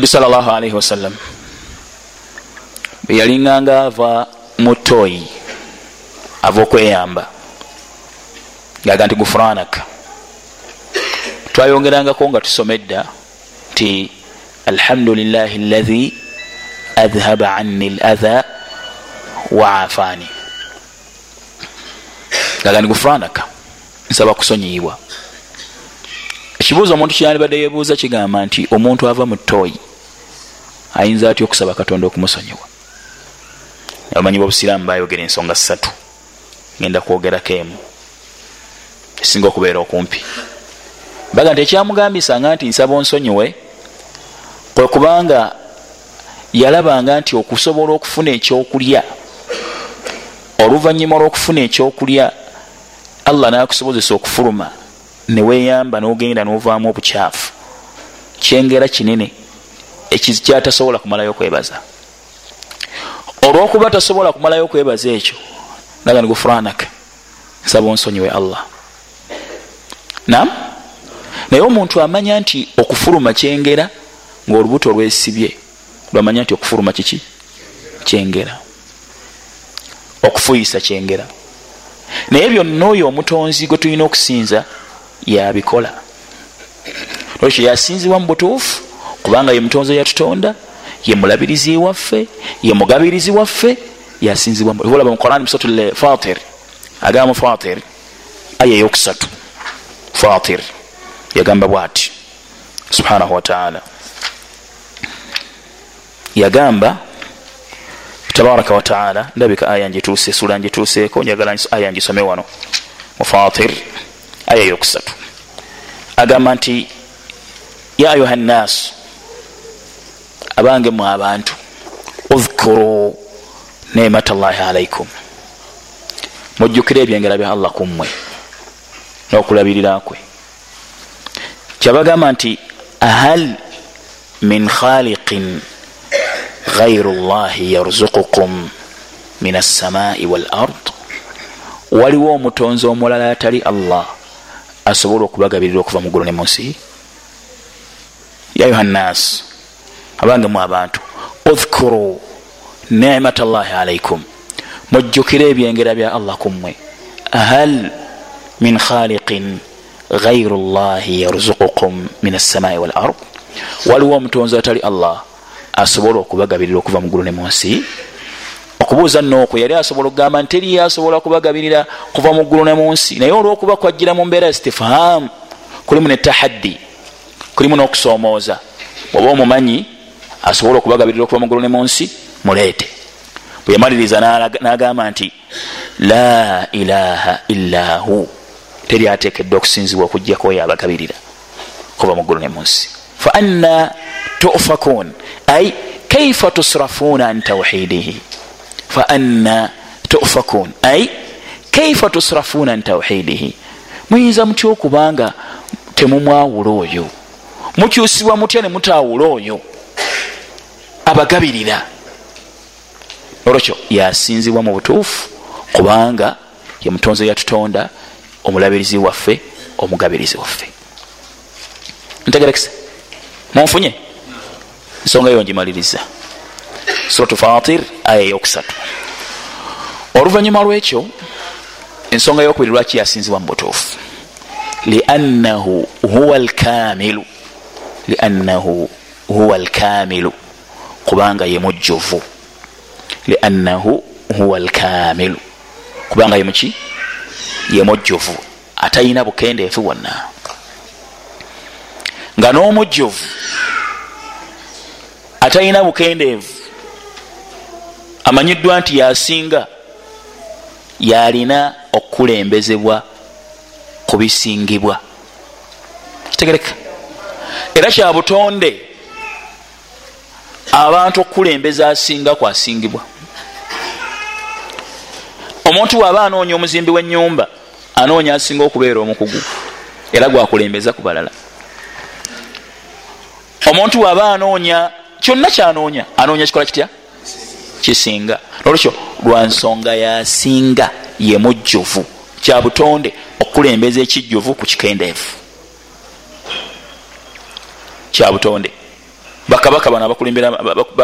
nabbi salllahalaihi wasallam beyalinganga ava mu toyi ava okweyamba. Ngaga nti gufuranak twayongerangako nga tusoma edda nti alhamdulilahi lahi adhhaba anni latha waafani ngaga nti gufuranak nsaba kusonyiyibwa ekibuuzo omuntu kyalibadde yebuuza kigamba nti omuntu ava mu toyi ayinza atya okusaba katonda okumusonyiwa? Abamanyi bobusiraamu bayogera ensonga ssatu. Genda kwogerako emu. Esinga okubeera okumpi. Baga nti ekyamugambisanga nti nsaba onsonyiwe kwe kubanga yalabanga nti okusobola okufuna ekyokulya oluvanyuma lwokufuna ekyokulya allah nakusobozesa okufuluma neweyamba nogenda novaamu obukyafu. Kyengera kinene ekyatasobola kumalayo okwebaza olwokuba tasobola kumalayo okwebaza ekyo naga nigufuranak nsaba onsonyiwe allah. Nam naye omuntu amanya nti okufuluma kyengera ngaolubuto lwesibye lwamanya nti okufuluma kiki? Kyengera. Okufuyisa kyengera. Naye byonna oyo omutonzi gwe tulina okusinza yabikola. Olwekyo yasinzibwa mu butuufu kubanga ye mutonzi yatutonda ye mulabirizi waffe ye mugabirizi waffe yasinzibwalaba muquran musatu fatir. Agamba fatir aya eyokusatu. Fatir. Yagamba bwati subhanahu wataala yagamba tabaraka wataala ndabika aya njituse sula njituseeko njagala aya njisome wano. Mufatir aya eyokusatu. Agamba nti ya ayuha nnaasu abange mu abantu udhkuru nemat llahi alaikum mujjukire ebyengera bya allah kummwe n'okulabirira kwe. Kyabagamba nti hal min khaliqin ghairu llahi yarzuqukum min assamai wal ard waliwo omutonzi omulala atali allah asobola okubagabirira okuva mu ggulu ne munsi ya ayuha nnas abange mu abantu. Udhkuru nemat llahi alaikum mujjukire ebyengera bya allah kummwe hal min khaliqin ghairu llahi yarzuqukum min assamai wal ard? Waliwo omutonzi atali allah asobola okubagabirira okuva muggulu ne munsi okubuuza nookwo yali asobola okugamba nti teriyo asobola kubagabirira kuva mu ggulu ne munsi naye olwokuba kwajjira mu mbeera ya stifham kulimu ne tahaddi kulimu n'okusoomooza oba omumanyi asobola okubagabirira okuva mu ggulu ne munsi muleete. Bwe yamaliriza n'agamba nti la ilaha illa hu teri ateekeddwa okusinzibwa okugjako oyo abagabirira kuva mu ggulu ne munsi fa anna tufakun ay kaifa tusrafuna an tauhidihi fa anna tufakun ay kaifa tusrafuna an tauhidihi muyinza mutya okubanga temumwawula oyo? Mukyusibwa mutya ne mutawula oyo abagabirira olwekyo yasinzibwa mu butuufu kubanga ye mutonzi yatutonda omulabirizi waffe omugabirizi waffe. Ntegerekese. Munfunye? Ensonga yo ngimaliriza. Surat fatir aya eyokusatu. Oluvanyuma lwekyo ensonga yokubiri lwaki yasinzibwa mu butuufu? Liannahu huwa lkamilu liannahu huwa lkamilu kubanga ye mujjuvu. Liannahu huwa lkamilu kubanga ye muki? Ye mujjuvu. Atayina bukendeefu bwonna. Nga n'omujjuvu atayina bukendeevu amanyiddwa nti yasinga yalina okukulembezebwa ku bisingibwa. Kitegereka. Era kya butonde abantu okukulembeza asinga kwasingibwa. Omuntu bwaba anoonya omuzimbi w'ennyumba anoonya asinga okubeera omukugu era gwakulembeza ku balala. Omuntu bwaba anoonya kyonna kyanoonya anoonya kikola kitya? Kisinga. Olwekyo lwansonga yasinga ye mujjuvu kya butonde okukulembeza ekijjuvu ku kikendeevu kya butonde bakabaka bano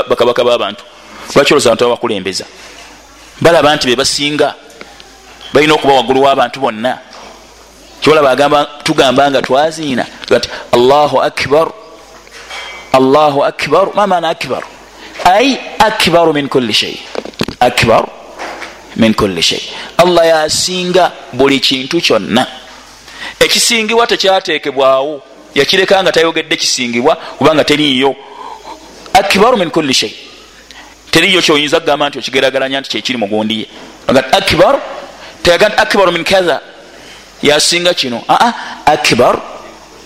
bakabaka babantu lwaki olooza abantu babakulembeza balaba nti bebasinga balina okuba waggulu w'abantu bonna. Kibalaba tugamba nga twaziina ti allahu akbar allahu akbar. Mamana akbar? Ai akbaru min kulli shei akbaru min kulli shei allah yasinga buli kintu kyonna. Ekisingibwa tekyatekebwawo yakireka nga tayogedde kisingibwa kubanga teriyo akbaru min kulli shei teriyo kyoyinza kugamba nti okigeragalanya nti kyekiri mugundiye akbaru teyaga nti akbaru min kaha yasinga kino. Aa akbaru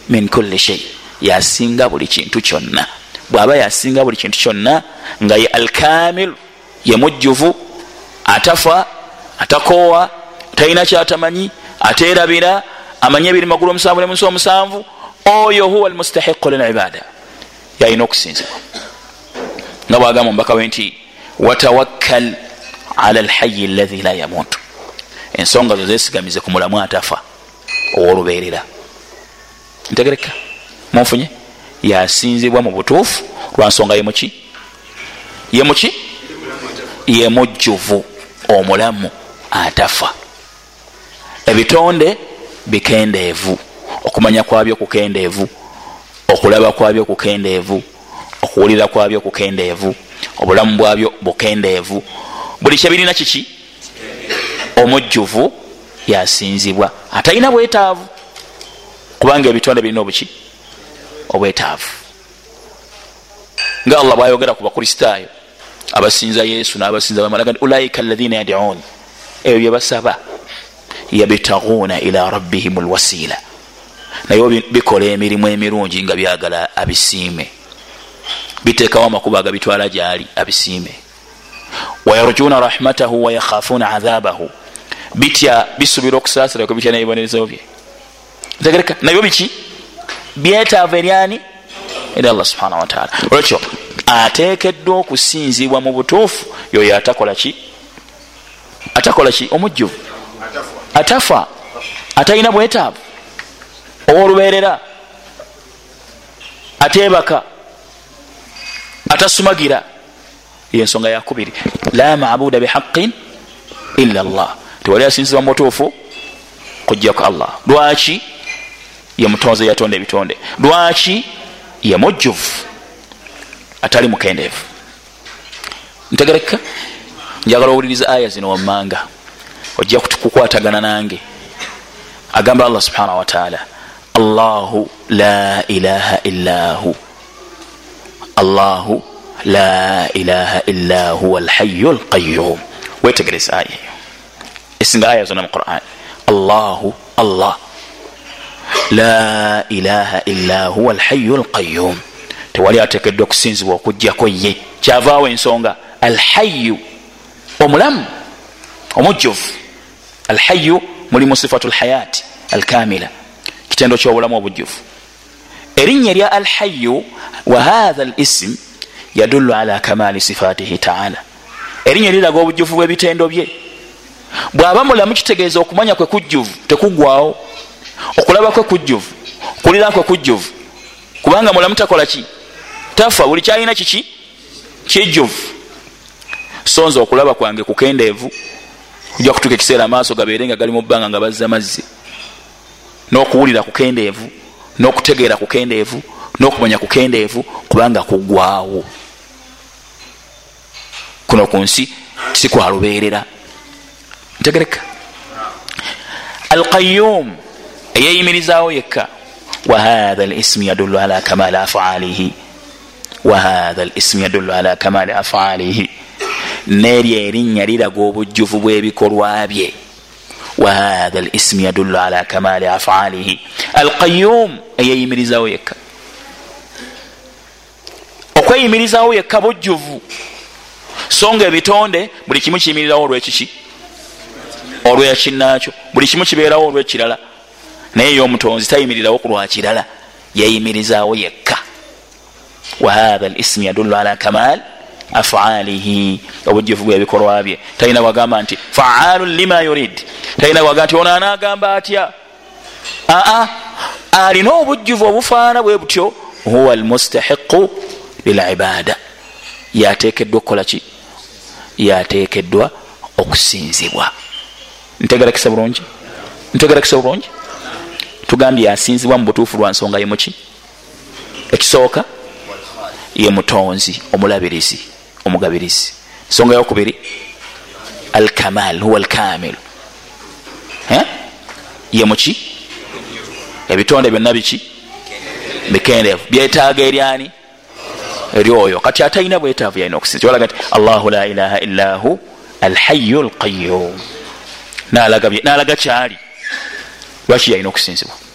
min kulli shei yasinga buli kintu kyonna. Bwaba yasinga buli kintu kyonna nga ye alkamilu ye mujjuvu atafa atakoowa talina kyatamanyi aterabira amanyi ebiri magulu omusanvu nemunsi omusanvu oyo huwa almustahiqu lilibada yalina okusinzibwa nga bwagamba omubaka we nti watawakkal ala lhayi lahi la yamutu ensonga zo zesigamize ku mulamu atafa owoluberera ntegereka munfunye. Yasinzibwa mu butuufu lwansonga yemuki yemuki yemujjuvu omulamu atafa. Ebitonde bikendeevu okumanya kwabyo kukendeevu okulaba kwabyo kukendeevu okuwulira kwabyo kukendeevu obulamu bwabyo bukendeevu. Buli kyebirina kiki? Omujjuvu yasinzibwa. Atalina bwetaavu. Kubanga ebitonde birina obuki? Obwetaavu. Nga allah bwayogera ku bakristaayo abasinza yesu nabasinza bamalaga nti ulaika alaina yadiun ebyo byebasaba yabitaguuna ila rabbihim lwasiila naye bikola emirimu emirungi nga byagala abisiime biteekawo amakubo agabitwala gyali abisiime. Wayarjuna rahmatahu wayakhafuna adhabahu bitya bisubira okusaasira ku bitya nebibonerezo bye? Ntegereka nabyo biki? Byetaavu eryani eri allah subhana wataala olwekyo ateekeddwa okusinzibwa mu butuufu yoyo atakola ki? Atakola ki? Omujjuvu? Atafa. Atalina bwetaavu. Owoluberera ateebaka atasumagira. Yensonga yakubiri la mabuda bihaqin illa llah tewali asinzibwa mubutuufu kujjaku allah. Lwaki ye mutonzi yatonda ebitonde? Lwaki ye mujjuvu atali mukendeevu? Ntegereka. Njagala owuliriza aya zino wammanga. Ojja kukwatagana nange. Agamba allah subhanahu wataala allahu la ilaha illa hu allahu la ilaha illa huwa alhayu alqayum wetegereza aya eyo esinga aya zona mu quran. Allahu allah. La ilaha illa huwa alhayu alqayum tewali atekeddwa okusinzibwa okugjako ye. Kyavaawo ensonga. Alhayu omulamu omujjuvu. Alhayu mulimu sifatu lhayati alkamila kitendo kyobulamu obujjuvu erinnya lya alhayu wa hatha lism yadullu ala kamali sifatihi taala. Erinnya liraga obujjuvu bwebitendo bye. Bwaba mulamu kitegeeza okumanya kwe kujjuvu tekugwawo. Okulaba kwe kujjuvu okulira kwe kujjuvu. Kubanga mulamu takola ki? Tafa buli kyalina kiki? Kijjuvu. So nze okulaba kwange kukendeevu ojja kutuuka ekiseera amaaso gabeere nga gali mu bbanga nga bazza mazzi. N'okuwulira kukendeevu n'okutegeera kukendeevu n'okumanya kukendeevu kubanga kugwawo kuno ku nsi sikwalubeerera ntegereka. Alqayum eyeyimirizaawo yekka wahatha lismu yadullu ala kamali afaalihi. Wahatha lismu yadullu ala kamali afaalihi. Neryo erinnya liraga obujjuvu bw'ebikolwa bye wahatha lismu yadullu ala kamali afaalihi alqayum eyeyimirizaawo yekka okweyimirizaawo yekka bujjuvu so nga ebitonde buli kimu kiyimirirawo olwekiki olwekinakyo buli kimu kibeerawo olwekirala naye yomutonzi tayimirirawo ku lwakirala yeyimirizaawo yekka wahatha lismu yadullu ala kamal afaalihi obujjuvu bwebikolwa bye. Talina bwagamba nti faalu lima yurid. Talina bwagamba nti ono anagamba atya? Aa alina obujjuvu obufaana bwe butyo huwa almustahiqu lilibada yatekeddwa okukolaki yatekeddwa okusinzibwa. Ntegerakisa bulungi? Ntegerakisa bulungi? Tugambye yasinzibwa mu butuufu lwa nsonga yemuki ekisooka? Ye mutonzi omulabirizi omugabirizi. Ensonga yokubiri alkamal huwa alkamil. Ye muki? Ebitonde byonna biki? Bikendeevu. Byetaaga eryani eri oyo. Kati atalina bwetaavu yalina okusinza. Walaga nti allahu la ilaha illa hu alhayu lqayum nalaga kyali. Lwaki yalina okusinzibwa